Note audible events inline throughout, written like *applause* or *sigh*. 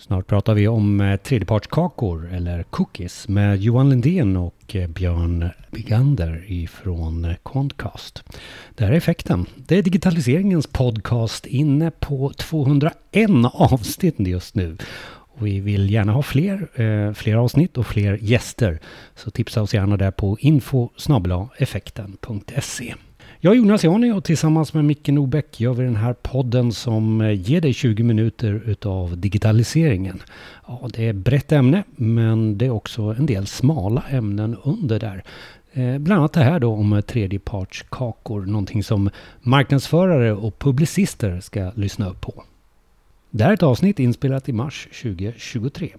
Snart pratar vi om eh, tredjepartskakor eller cookies med Johan Lindén och eh, Björn Bigander ifrån Concast. Quantcast. Det här är effekten. Det är digitaliseringens podcast inne på 201 avsnitt just nu. Och vi vill gärna ha fler, fler avsnitt och fler gäster. Så tipsa oss gärna där på info effekten.se. Jag är Jonas Jani och tillsammans med Micke Nobäck gör vi den här podden som eh, ger dig 20 minuter utav digitaliseringen. Ja, det är brett ämne men det är också en del smala ämnen under där. Eh, bland annat det här då om eh, tredjepartskakor, någonting som marknadsförare och publicister ska lyssna upp på. Det här är ett avsnitt inspelat i mars 2023.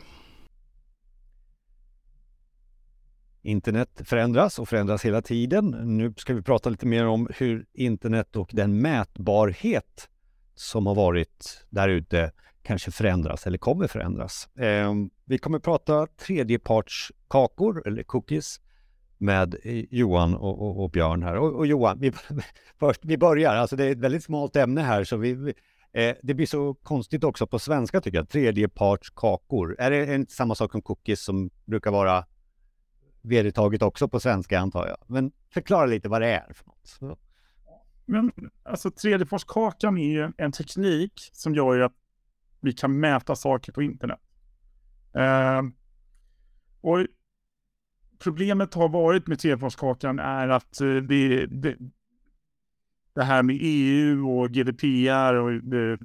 Internet förändras och förändras hela tiden. Nu ska vi prata lite mer om hur internet och den mätbarhet som har varit där ute kanske förändras eller kommer förändras. Eh, vi kommer prata tredjepartskakor eller cookies med eh, Johan och, och, och Björn här. Och, och, Johan, vi, *laughs* först, vi börjar. Alltså det är ett väldigt smalt ämne här så vi, eh, det blir så konstigt också på svenska tycker jag. Tredjepartskakor. Är det inte samma sak som cookies som brukar vara vedertaget också på svenska antar jag. Men förklara lite vad det är för något. Men alltså tredjepartskakan är ju en teknik som gör att vi kan mäta saker på internet. Eh, och problemet har varit med 3D-forskakan är att eh, det, det, det, här med EU och GDPR och det,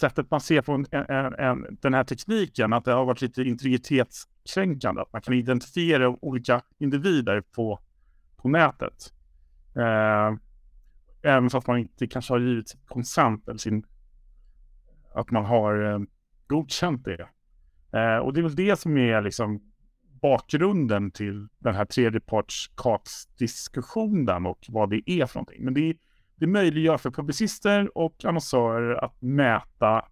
sättet man ser på en, en, en, den här tekniken, att det har varit lite integritetskränkande. Att man kan identifiera olika individer på, på nätet. Eh, även fast man inte kanske har givit konsent eller sin, att man har eh, godkänt det. Eh, och det är väl det som är liksom bakgrunden till den här tredjepartskatsdiskussionen och vad det är för någonting. Men det är det möjliggör för publicister och annonsörer att mäta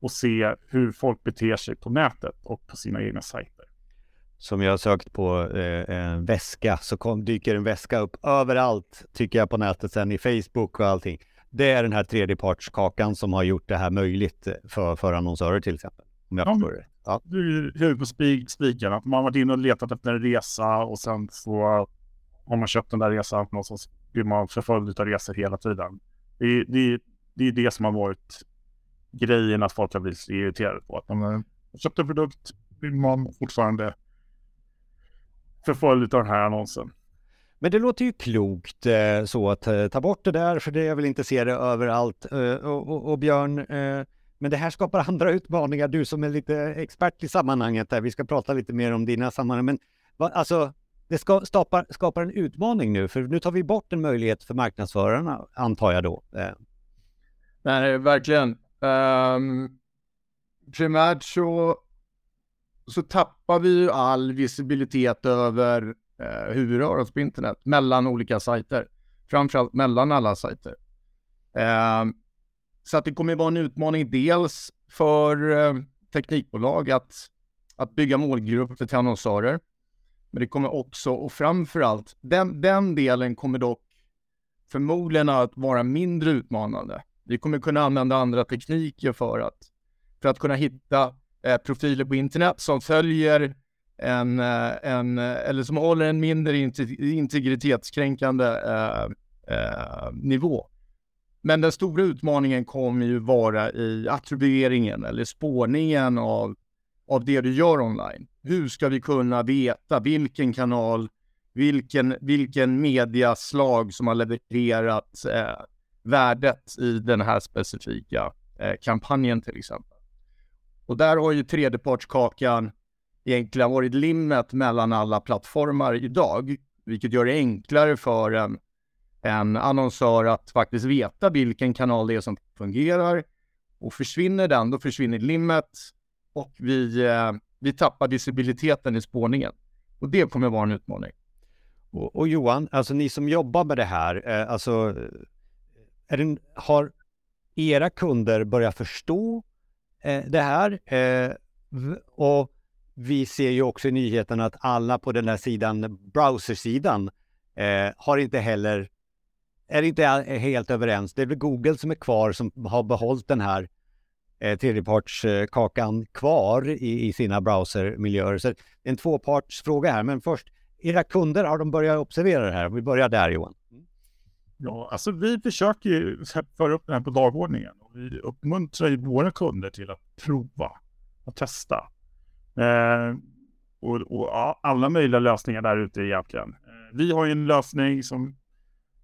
och se hur folk beter sig på nätet och på sina egna sajter. Som jag har sökt på eh, en väska så kom, dyker en väska upp överallt tycker jag på nätet sen i Facebook och allting. Det är den här tredjepartskakan som har gjort det här möjligt för, för annonsörer till exempel. Om jag ja, förstår det. Ja. Du är huvudet på spiken, att man har varit inne och letat efter en resa och sen så har man köpt den där resan någonstans blir man förföljd av resor hela tiden. Det, det, det är det som har varit grejen att folk har blivit irriterade på. Att när man köpt en produkt blir man fortfarande förföljd av den här annonsen. Men det låter ju klokt eh, så att eh, ta bort det där, för det jag vill inte se det överallt. Eh, och, och, och, Björn, eh, men det här skapar *laughs* andra utmaningar. Du som är lite expert i sammanhanget där, vi ska prata lite mer om dina sammanhang. Men va, alltså, det ska, skapar, skapar en utmaning nu, för nu tar vi bort en möjlighet för marknadsförarna, antar jag då. Eh. Nej, verkligen. Um, primärt så, så tappar vi ju all visibilitet över eh, uh, hur vi rör oss på internet mellan olika sajter. Framförallt mellan alla sajter. Um, så att det kommer att vara en utmaning dels för uh, teknikbolag att, att bygga målgrupper till annonsörer. Men det kommer också, och framförallt, den, den delen kommer dock förmodligen att vara mindre utmanande. Vi kommer kunna använda andra tekniker för att, för att kunna hitta eh, profiler på internet som följer en, eh, en, eh, eller som håller en mindre integritetskränkande eh, eh, nivå. Men den stora utmaningen kommer ju vara i attribueringen eller spårningen av av det du gör online. Hur ska vi kunna veta vilken kanal, vilken, vilken mediaslag som har levererat eh, värdet i den här specifika eh, kampanjen till exempel. Och där har ju tredjepartskakan egentligen varit limmet mellan alla plattformar idag, vilket gör det enklare för en, en annonsör att faktiskt veta vilken kanal det är som fungerar. Och försvinner den, då försvinner limmet och vi, eh, vi tappar visibiliteten i spårningen. Och det kommer att vara en utmaning. Och, och Johan, alltså ni som jobbar med det här, eh, alltså eh, är det, har era kunder börjat förstå eh, det här? Eh, och vi ser ju också i nyheterna att alla på den här sidan, browsersidan, eh, har inte heller, är inte helt överens. Det är väl Google som är kvar som har behållit den här eh, tredjepartskakan kvar i, i sina browsermiljöer. Så det är en tvåpartsfråga här, men först, era kunder, har de börjat observera det här? Vi börjar där Johan. Mm. Ja, alltså vi försöker ju föra upp det här på dagordningen. Och vi uppmuntrar ju våra kunder till att prova och testa. Eh, och, och ja, alla möjliga lösningar där ute egentligen. Eh, vi har ju en lösning som,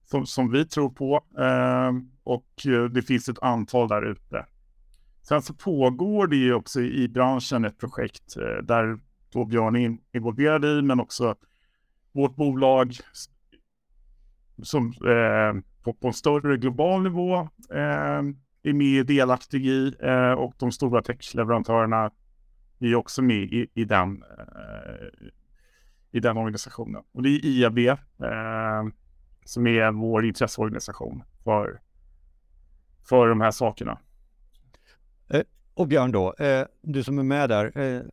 som, som vi tror på eh, och eh, det finns ett antal där ute. Sen så pågår det ju också i branschen ett projekt eh, där då Björn är involverad i, men också vårt bolag som eh, på, på en större global nivå eh, är med delaktig i eh, och de stora techleverantörerna är också med i, i, den, eh, i den organisationen. Och det är IAB eh, som är vår intresseorganisation för, för de här sakerna. Eh, och Björn då, du som är med där.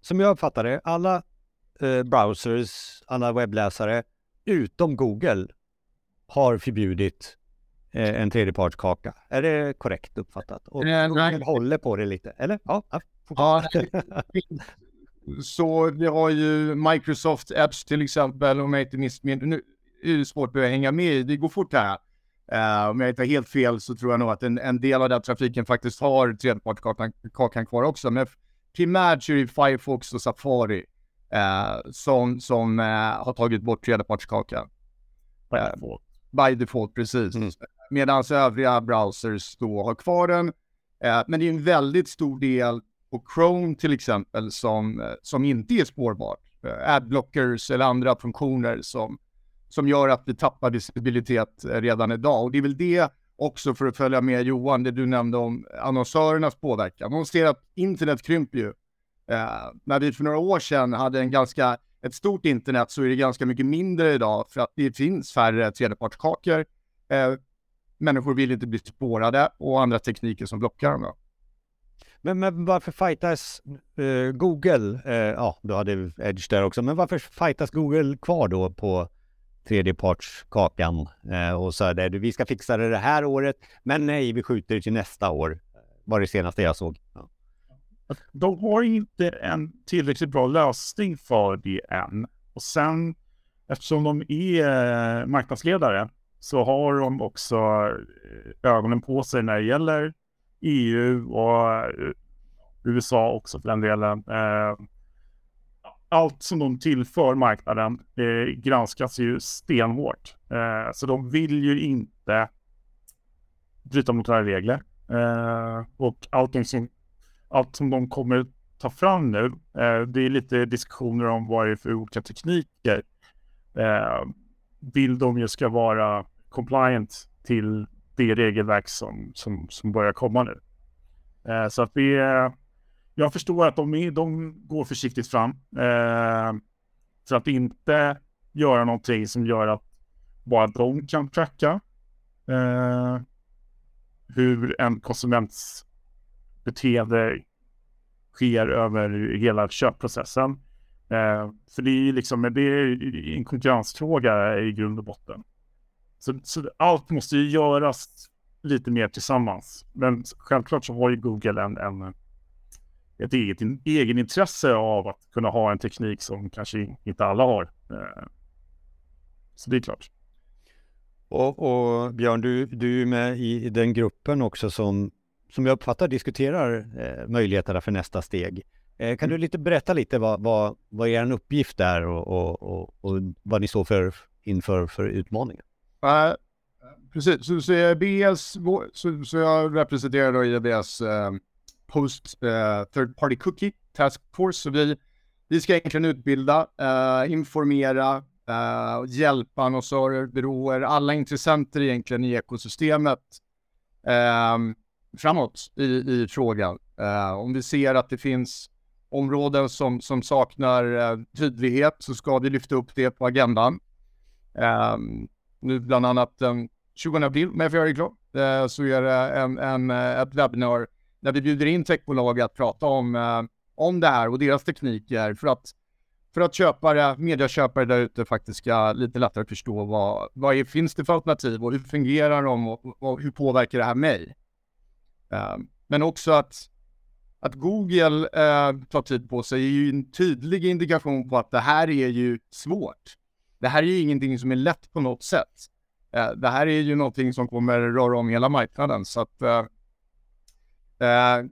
som jag uppfattar det, alla browsers, alla webbläsare utom Google har förbjudit eh, en tredjepartskaka. Är det korrekt uppfattat? Och nej, nej. håller på det lite, eller? Ja. ja *laughs* så vi har ju Microsoft Apps till exempel, om jag inte missminner Nu är det svårt att hänga med i, det går fort här. Uh, om jag inte har helt fel så tror jag nog att en, en del av den trafiken faktiskt har tredjepartskakan kvar också. Men primärt så är det Firefox och Safari uh, som, som uh, har tagit bort tredjepartskakan. Uh, by default precis. Mm. Medan övriga browsers då har kvar den. Men det är en väldigt stor del på Chrome till exempel som, som inte är spårbart. Adblockers eller andra funktioner som, som gör att vi tappar visibilitet eh, redan idag. Och det är väl det också för att följa med Johan, det du nämnde om annonsörernas påverkan. Man ser att internet krymper ju. Eh, när vi för några år sedan hade en ganska ett stort internet så är det ganska mycket mindre idag för att det finns färre tredjepartskakor. Eh, människor vill inte bli spårade och andra tekniker som blockar dem. Då. Men, men varför fightas eh, Google, eh, ja du hade Edge där också, men varför fightas Google kvar då på tredjepartskakan eh, och så det, vi ska fixa det det här året, men nej, vi skjuter det till nästa år, var det senaste jag såg. Ja de har inte en tillräckligt bra lösning för det än. Och sen, eftersom de är eh, marknadsledare, så har de också eh, ögonen på sig när det gäller EU och eh, USA också för den delen. Allt som de tillför marknaden eh, granskas ju stenhårt. Eh, så de vill ju inte bryta mot några regler. Eh, och allting som allt som de kommer ta fram nu, eh, det är lite diskussioner om vad det är för olika tekniker. Eh, vill de ju ska vara compliant till det regelverk som, som, som börjar komma nu. Eh, så att det jag förstår att de, är, de går försiktigt fram. Eh, för att inte göra någonting som gör att bara de kan tracka eh, hur en konsuments beteende sker över hela köpprocessen. Eh, för det är liksom det är en konkurrensfråga i grund och botten. Så, så, allt måste ju göras lite mer tillsammans. Men självklart så har ju Google en, en ett eget egenintresse av att kunna ha en teknik som kanske inte alla har. Eh, så det är klart. Och, och Björn, du, du är med i den gruppen också som som jag uppfattar diskuterar eh, möjligheterna för nästa steg. Eh, kan du mm. lite berätta lite vad, vad, vad er uppgift är och, och, och, och, vad ni står för inför för utmaningar? Uh, precis, så, så, EBS, så, så jag representerar då uh, eh, Post uh, Third Party Cookie Task Force. Så vi, vi ska egentligen utbilda, uh, informera, uh, hjälpa annonsörer, byråer, alla intressenter egentligen i ekosystemet. Um, framåt i, i frågan. Uh, om vi ser att det finns områden som, som saknar uh, tydlighet så ska vi lyfta upp det på agendan. Uh, nu bland annat den 20 april, om jag får göra det klart, så är det en, en, ett webbinar när vi bjuder in techbolag att prata om, eh, om det här och deras tekniker för att för att köpare, medieköpare där ute faktiskt ska lite lättare förstå vad, vad är, finns det för alternativ och hur fungerar de och, och hur påverkar det här mig? Eh, men också att, att Google eh, tar tid på sig är ju en tydlig indikation på att det här är ju svårt. Det här är ju ingenting som är lätt på något sätt. Eh, det här är ju någonting som kommer röra om hela marknaden. Så att, eh, eh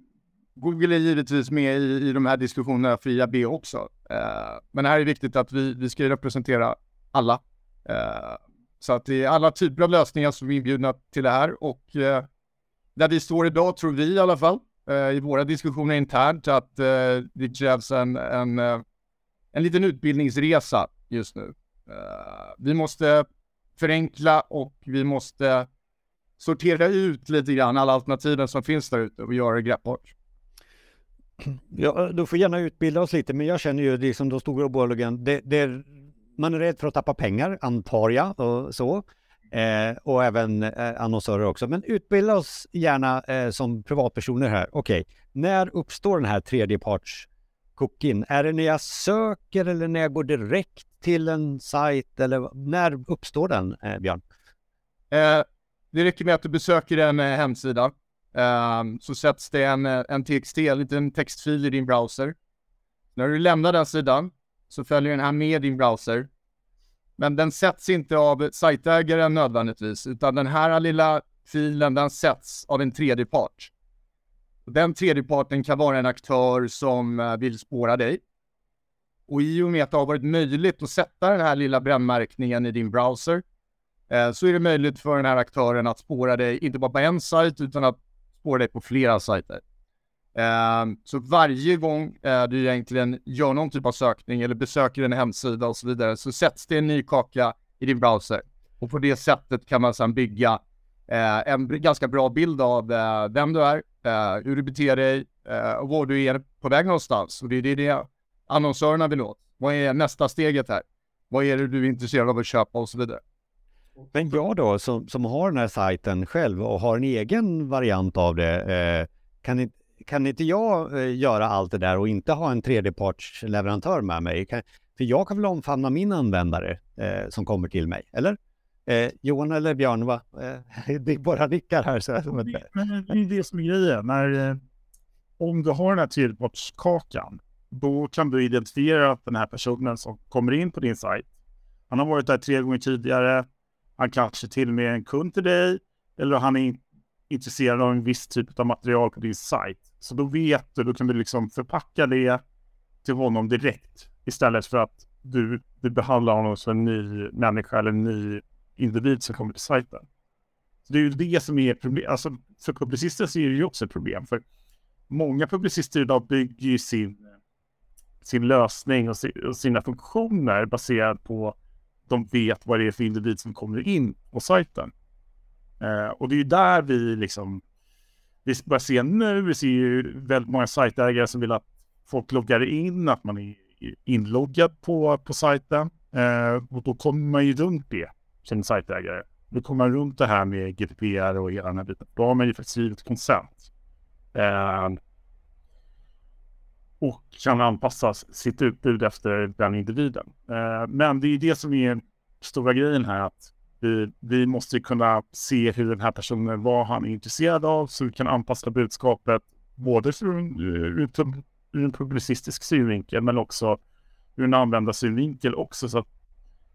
Google är givetvis med i, i de här diskussionerna för IAB också. Eh, men här är viktigt att vi, vi ska representera alla. Eh, så att det är alla typer av lösningar som är inbjudna till det här och eh, där vi står idag tror vi i alla fall eh, i våra diskussioner internt att eh, det krävs en, en, eh, en liten utbildningsresa just nu. Eh, vi måste förenkla och vi måste sortera ut lite grann alla alternativen som finns där ute och göra det greppbart. Ja, du får gärna utbilda oss lite, men jag känner ju liksom de stora bolagen, det, det, man är rädd för att tappa pengar, antar jag, och så. Eh, och även eh, annonsörer också. Men utbilda oss gärna eh, som privatpersoner här. Okej, okay. när uppstår den här tredjeparts cookin? Är det när jag söker eller när jag går direkt till en sajt? Eller när uppstår den, eh, Björn? Det räcker med att du besöker en eh, hemsida Um, så sätts det en, eh, en TXT, en liten textfil i din browser. När du lämnar den sidan så följer den här med din browser. Men den sätts inte av sajtägaren nödvändigtvis, utan den här lilla filen den sätts av en tredje part. Den tredje parten kan vara en aktör som eh, vill spåra dig. Och i och med att det har varit möjligt att sätta den här lilla brännmärkningen i din browser Eh, så är det möjligt för den här aktören att spåra dig, inte bara på en sajt, utan att spåra dig på flera sajter. Ehm, så varje gång eh, du egentligen gör någon typ av sökning eller besöker en hemsida och så vidare så sätts det en ny kaka i din browser. Och på det sättet kan man sedan bygga eh, en ganska bra bild av vem du är, hur du beter dig och var du är på väg någonstans. Och det är det annonsörerna vill åt. Vad är nästa steget här? Vad är det du är intresserad av att köpa och så vidare. Men jag då som, som har den här sajten själv och har en egen variant av det, eh, kan, inte, kan inte jag eh, göra allt det där och inte ha en tredjepartsleverantör med mig? Kan, för jag kan väl omfamna min användare eh, som kommer till mig, eller? Eh, Johan eller Björn, va? Eh, *laughs* det är bara nickar här. Så men det är det som är grejen. När, eh, om du har den här tredjepartskakan, då kan du identifiera att den här personen som kommer in på din sajt, han har varit där tre gånger tidigare, han kanske till och med är en kund till dig eller han är intresserad av en viss typ av material på din sajt. Så då vet du, då kan du liksom förpacka det till honom direkt istället för att du, du behandlar honom som en ny människa eller en ny individ som kommer till sajten. Så det är ju det som är problem. Alltså, för publicister så är det ju också ett problem. För många publicister idag bygger ju sin, sin lösning och, och sina funktioner baserat på de vet vad det är för individ som kommer in på sajten. Eh, och det är ju där vi liksom, vi börjar se nu, vi ser ju väldigt många sajtägare som vill att folk loggar in, att man är inloggad på, på sajten. Eh, och då kommer man ju runt det som sajtägare. Då kommer man runt det här med GDPR och hela den här biten. Då har man ju faktiskt givit konsent. Eh, och kan anpassa sitt utbud efter den individen. Eh, men det är det som är stora grejen här, att vi, vi måste kunna se hur den här personen, vad han är intresserad av, så vi kan anpassa budskapet både eh, ur, en publicistisk synvinkel, men också ur en användarsynvinkel också, så att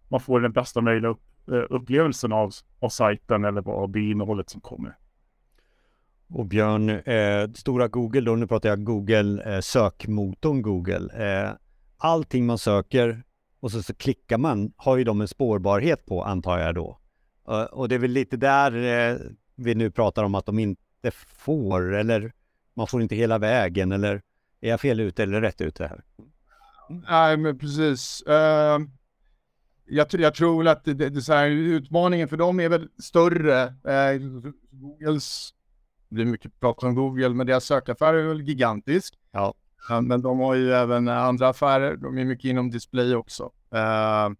man får den bästa möjliga eh, upplevelsen av, av sajten eller av det innehållet som kommer. Och Björn, eh, stora Google då, nu pratar jag Google, eh, sökmotorn Google. Eh, allting man söker och så, så klickar man, har ju de en spårbarhet på antar jag då. Eh, och det är väl lite där eh, vi nu pratar om att de inte får, eller man får inte hela vägen, eller är jag fel ute eller rätt ute här? Nej, men precis. Uh, jag, jag tror att det, det, så här, utmaningen för dem är väl större. Uh, Googles blir mycket prat om Google, men deras sökaffär är väl gigantisk. Ja. Men de har ju även andra affärer. De är mycket inom display också. Uh,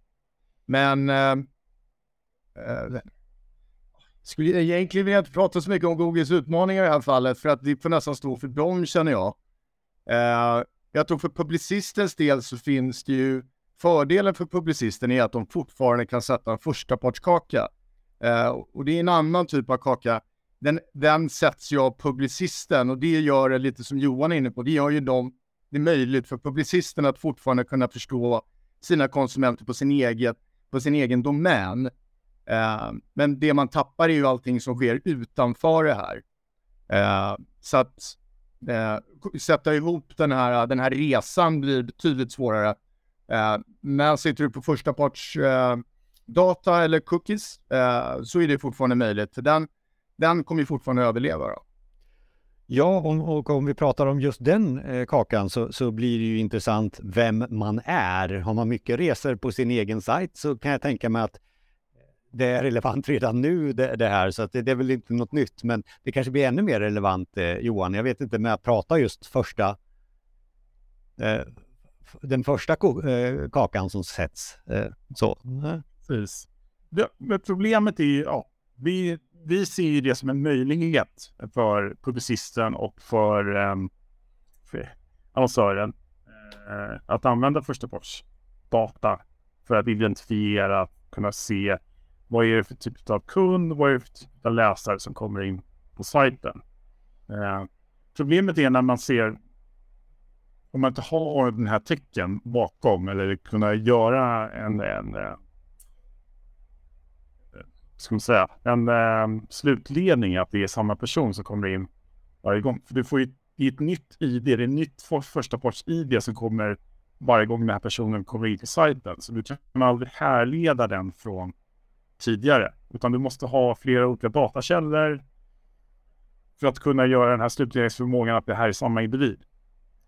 men skulle egentligen vilja inte prata så mycket om Googles utmaningar i det här fallet, för att det får nästan stå för dem känner jag. Uh, jag tror för publicistens del så finns det ju fördelen för publicisten är att de fortfarande kan sätta en första partskaka. Uh, och det är en annan typ av kaka den, den sätts ju av publicisten och det gör det lite som Johan är inne på. Det gör ju dem, det är möjligt för publicisten att fortfarande kunna förstå sina konsumenter på sin egen, på sin egen domän. Eh, men det man tappar är ju allting som sker utanför det här. Eh, så att eh, sätta ihop den här, den här resan blir betydligt svårare. Eh, men sitter du på första parts eh, data eller cookies eh, så är det fortfarande möjligt. För den, den kommer ju fortfarande överleva. Då. Ja, och, och, om vi pratar om just den eh, kakan så, så blir det ju intressant vem man är. Har man mycket resor på sin egen sajt så kan jag tänka mig att det är relevant redan nu det, det här, så att det, det, är väl inte något nytt. Men det kanske blir ännu mer relevant, eh, Johan. Jag vet inte med att prata just första eh, den första eh, kakan som sätts. Eh, så. Precis. Det, men problemet är ju, ja, vi, vi ser ju det som en möjlighet för publicisten och för, um, för annonsören uh, att använda första parts data för att identifiera, kunna se vad är det för typ av kund, vad är det för typ av läsare som kommer in på sajten. Uh, problemet är när man ser om man inte har den här tecken bakom eller kunna göra en, en uh, ska man säga, en eh, slutledning att det är samma person som kommer in varje gång. För du får ju i ett nytt ID, det är ett nytt för, första parts ID som kommer varje gång den här personen kommer in till sajten. Så du kan aldrig härleda den från tidigare, utan du måste ha flera olika datakällor för att kunna göra den här slutledningsförmågan att det här är samma individ.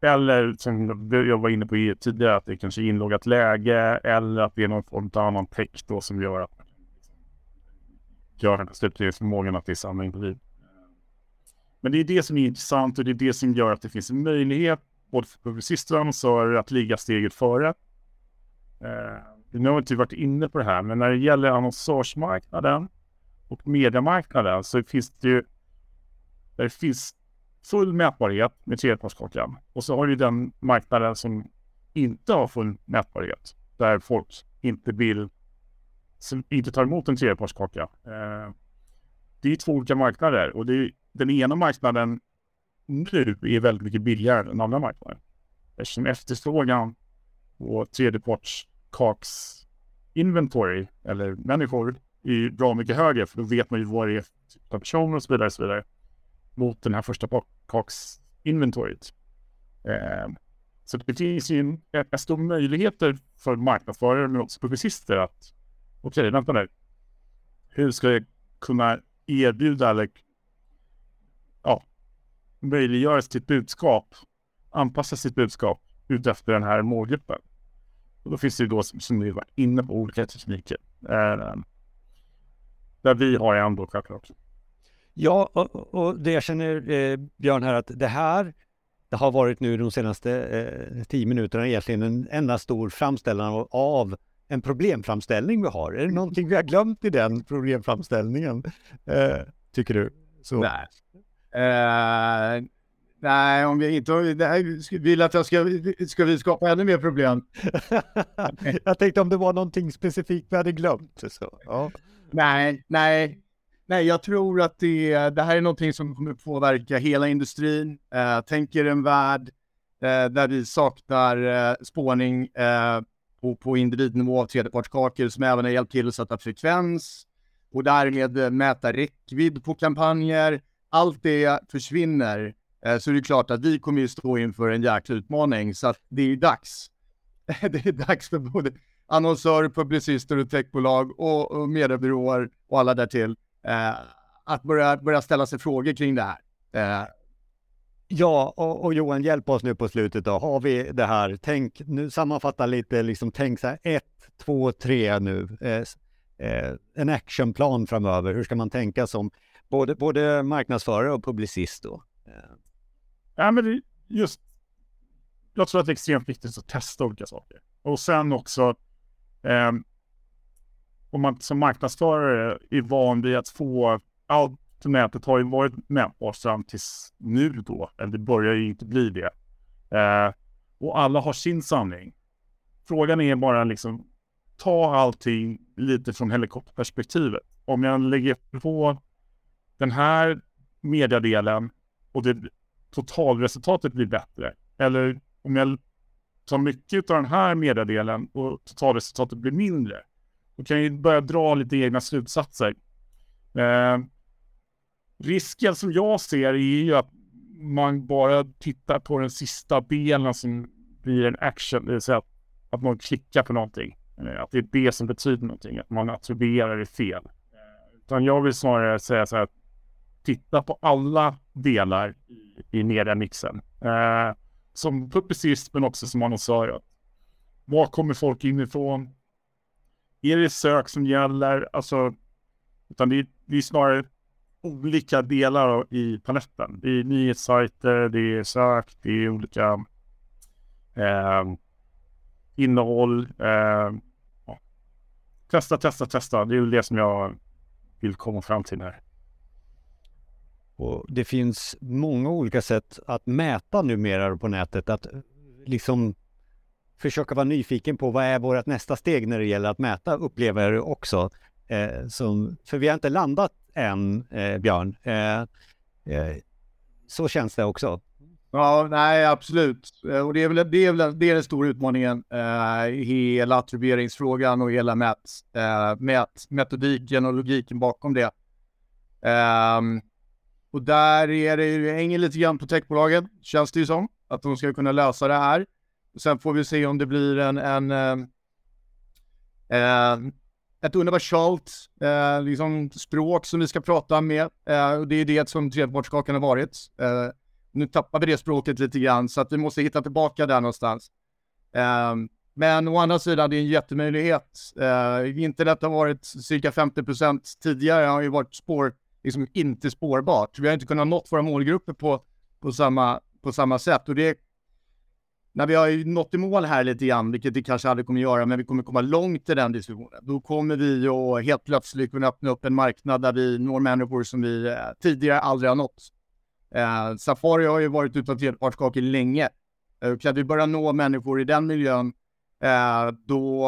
Eller som jag var inne på tidigare, att det kanske är inloggat läge eller att det är någon form av annan text då som gör att gör den här förmågan att det är samma individ. Men det är det som är intressant och det är det som gör att det finns en möjlighet både för publicister och annonsörer att ligga steget före. Eh, nu har vi inte varit inne på det här, men när det gäller annonsörsmarknaden och mediemarknaden så finns det ju där det finns full mätbarhet med tredjepartskartläggning. och så har du den marknaden som inte har full mätbarhet där folk inte vill som inte tar emot en tredjepartskaka. Eh, det är två olika marknader och det är, den ena marknaden nu är väldigt mycket billigare än den andra marknaden. Eftersom efterfrågan på tredjepartskaks inventory eller människor är bra mycket högre för då vet man ju vad det är för typ personer och så vidare, och så vidare mot den här första kaks inventoriet. Eh, så det finns ju en, en stor möjligheter för marknadsförare men också publicister att okej, okay, vänta nu. Hur ska jag kunna erbjuda eller ja, möjliggöra sitt budskap, anpassa sitt budskap utefter den här målgruppen. Och då finns det ju då, som vi var inne på, olika tekniker. Eh, där vi har en då självklart. Ja, och, och, det jag känner eh, Björn här att det här det har varit nu de senaste eh, tio minuterna egentligen en enda stor framställan av, av en problemframställning vi har. Är det någonting vi har glömt i den problemframställningen? Eh, tycker du? Så. Nej. Uh, nej, om vi inte vill att jag ska, ska vi skapa ännu mer problem. *laughs* jag tänkte om det var någonting specifikt vi hade glömt. Så, ja. Nej, nej, nej, jag tror att det, det här är någonting som kommer påverka hela industrin. Uh, tänker en värld uh, där vi saknar uh, spårning uh, på, på individnivå av tredjepartskakor som även har hjälpt till att sätta frekvens och därmed eh, mäta räckvidd på kampanjer. Allt det försvinner. Eh, så det är klart att vi kommer ju stå inför en jäkla utmaning. Så att det är ju dags. *laughs* det är dags för både annonsörer, publicister och techbolag och, och mediebyråer och alla därtill eh, att börja, börja ställa sig frågor kring det här. Eh, Ja, och, och, Johan, hjälp oss nu på slutet då. Har vi det här? Tänk, nu sammanfatta lite, liksom tänk så här, ett, två, tre nu. Eh, eh, en actionplan framöver. Hur ska man tänka som både, både marknadsförare och publicist då? Eh. Ja, men det, just, jag tror att det är extremt viktigt att testa olika saker. Och sen också, eh, om man som marknadsförare är van vid att få nätet har ju varit mätbart fram tills nu då, eller det börjar ju inte bli det. Eh, och alla har sin sanning. Frågan är bara liksom, ta allting lite från helikopterperspektivet. Om jag lägger på den här mediadelen och det totalresultatet blir bättre. Eller om jag tar mycket av den här mediadelen och totalresultatet blir mindre. Då kan jag börja dra lite egna slutsatser. Eh, risken som jag ser är ju att man bara tittar på den sista delen som blir en action, det vill säga att, att man klickar på någonting. Eh, att det är det som betyder någonting, att man attribuerar det fel. Eh, utan jag vill snarare säga så här, titta på alla delar i, i mediamixen. Eh, som publicist men också som annonsör. Var kommer folk inifrån? Är det sök som gäller? Alltså, utan det är, det är snarare olika delar i paletten. Det är nyhetssajter, det är sök, det är olika eh, innehåll. Eh, ja. Testa, testa, testa. Det är väl det som jag vill komma fram till här. Och det finns många olika sätt att mäta numera på nätet. Att eh, liksom försöka vara nyfiken på vad är vårt nästa steg när det gäller att mäta upplever också. Eh, som, för vi har inte landat än, eh, Björn. Eh, eh så känns det också. Ja, nej, absolut. Eh, och det är väl, det är väl det är den stora utmaningen eh, hela attribueringsfrågan och hela mät, eh, mät, metodiken och logiken bakom det. Ehm, och där är det, det hänger lite grann på techbolagen, känns det ju som, att de ska kunna lösa det här. Sen får vi se om det blir en, en eh, eh ett universalt eh, liksom språk som vi ska prata med. Eh, och det är det som trepartskakan har varit. Eh, nu tappar vi det språket lite grann så att vi måste hitta tillbaka där någonstans. Eh, men å andra sidan, det är en jättemöjlighet. Eh, internet har varit cirka 50 procent tidigare, har ju varit spår liksom inte spårbart. Vi har inte kunnat nå våra målgrupper på, på, samma, på samma sätt. Och det, när vi har nått i mål här lite grann, vilket vi kanske aldrig kommer göra, men vi kommer komma långt i den diskussionen. Då kommer vi att helt plötsligt kunna öppna upp en marknad där vi når människor som vi eh, tidigare aldrig har nått. Eh, Safari har ju varit utan tredjepartskakor länge. Eh, kan vi börja nå människor i den miljön, eh, då,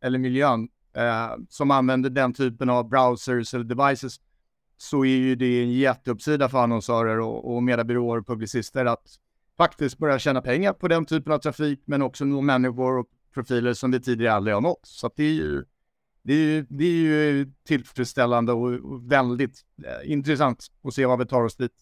eller miljön, eh, som använder den typen av browsers eller devices, så är ju det en jätteuppsida för annonsörer och, och mediebyråer och publicister att faktiskt börja tjäna pengar på den typen av trafik, men också nå människor och profiler som vi tidigare aldrig har nått. Så det är ju, det är ju, det är ju tillfredsställande och, och väldigt eh, intressant att se vad vi tar oss dit.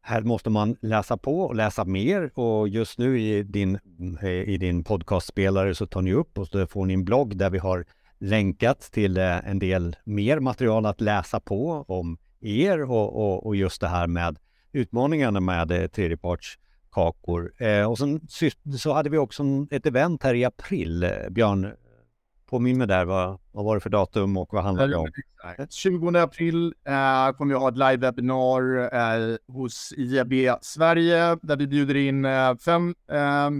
Här måste man läsa på och läsa mer och just nu i din, eh, i din podcastspelare så tar ni upp och så får ni en blogg där vi har länkat till eh, en del mer material att läsa på om er och, och, och just det här med utmaningarna med eh, tredjepartskakor. Eh, och sen så hade vi också ett event här i april. Eh, Björn, påminn mig där, vad, vad var det för datum och vad handlade det om? 20 april eh, kommer vi ha ett live-webinar eh, hos IAB Sverige där vi bjuder in eh, fem eh,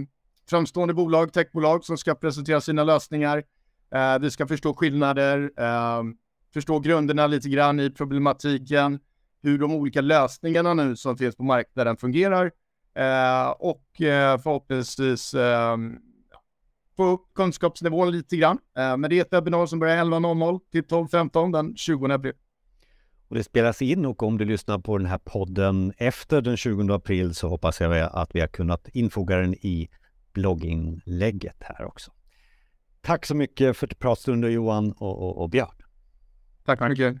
framstående bolag, techbolag som ska presentera sina lösningar Eh, vi ska förstå skillnader, eh, förstå grunderna lite grann i problematiken, hur de olika lösningarna nu som finns på marknaden fungerar eh, och eh, förhoppningsvis eh, få upp kunskapsnivån lite grann. Eh, men det är ett webinar som börjar 11.00 till 12.15 den 20 april. Och det spelas in och om du lyssnar på den här podden efter den 20 april så hoppas jag att vi har kunnat infoga den i blogginlägget här också. Tack så mycket för pratstunden Johan och, och, och Björn. Tack mycket.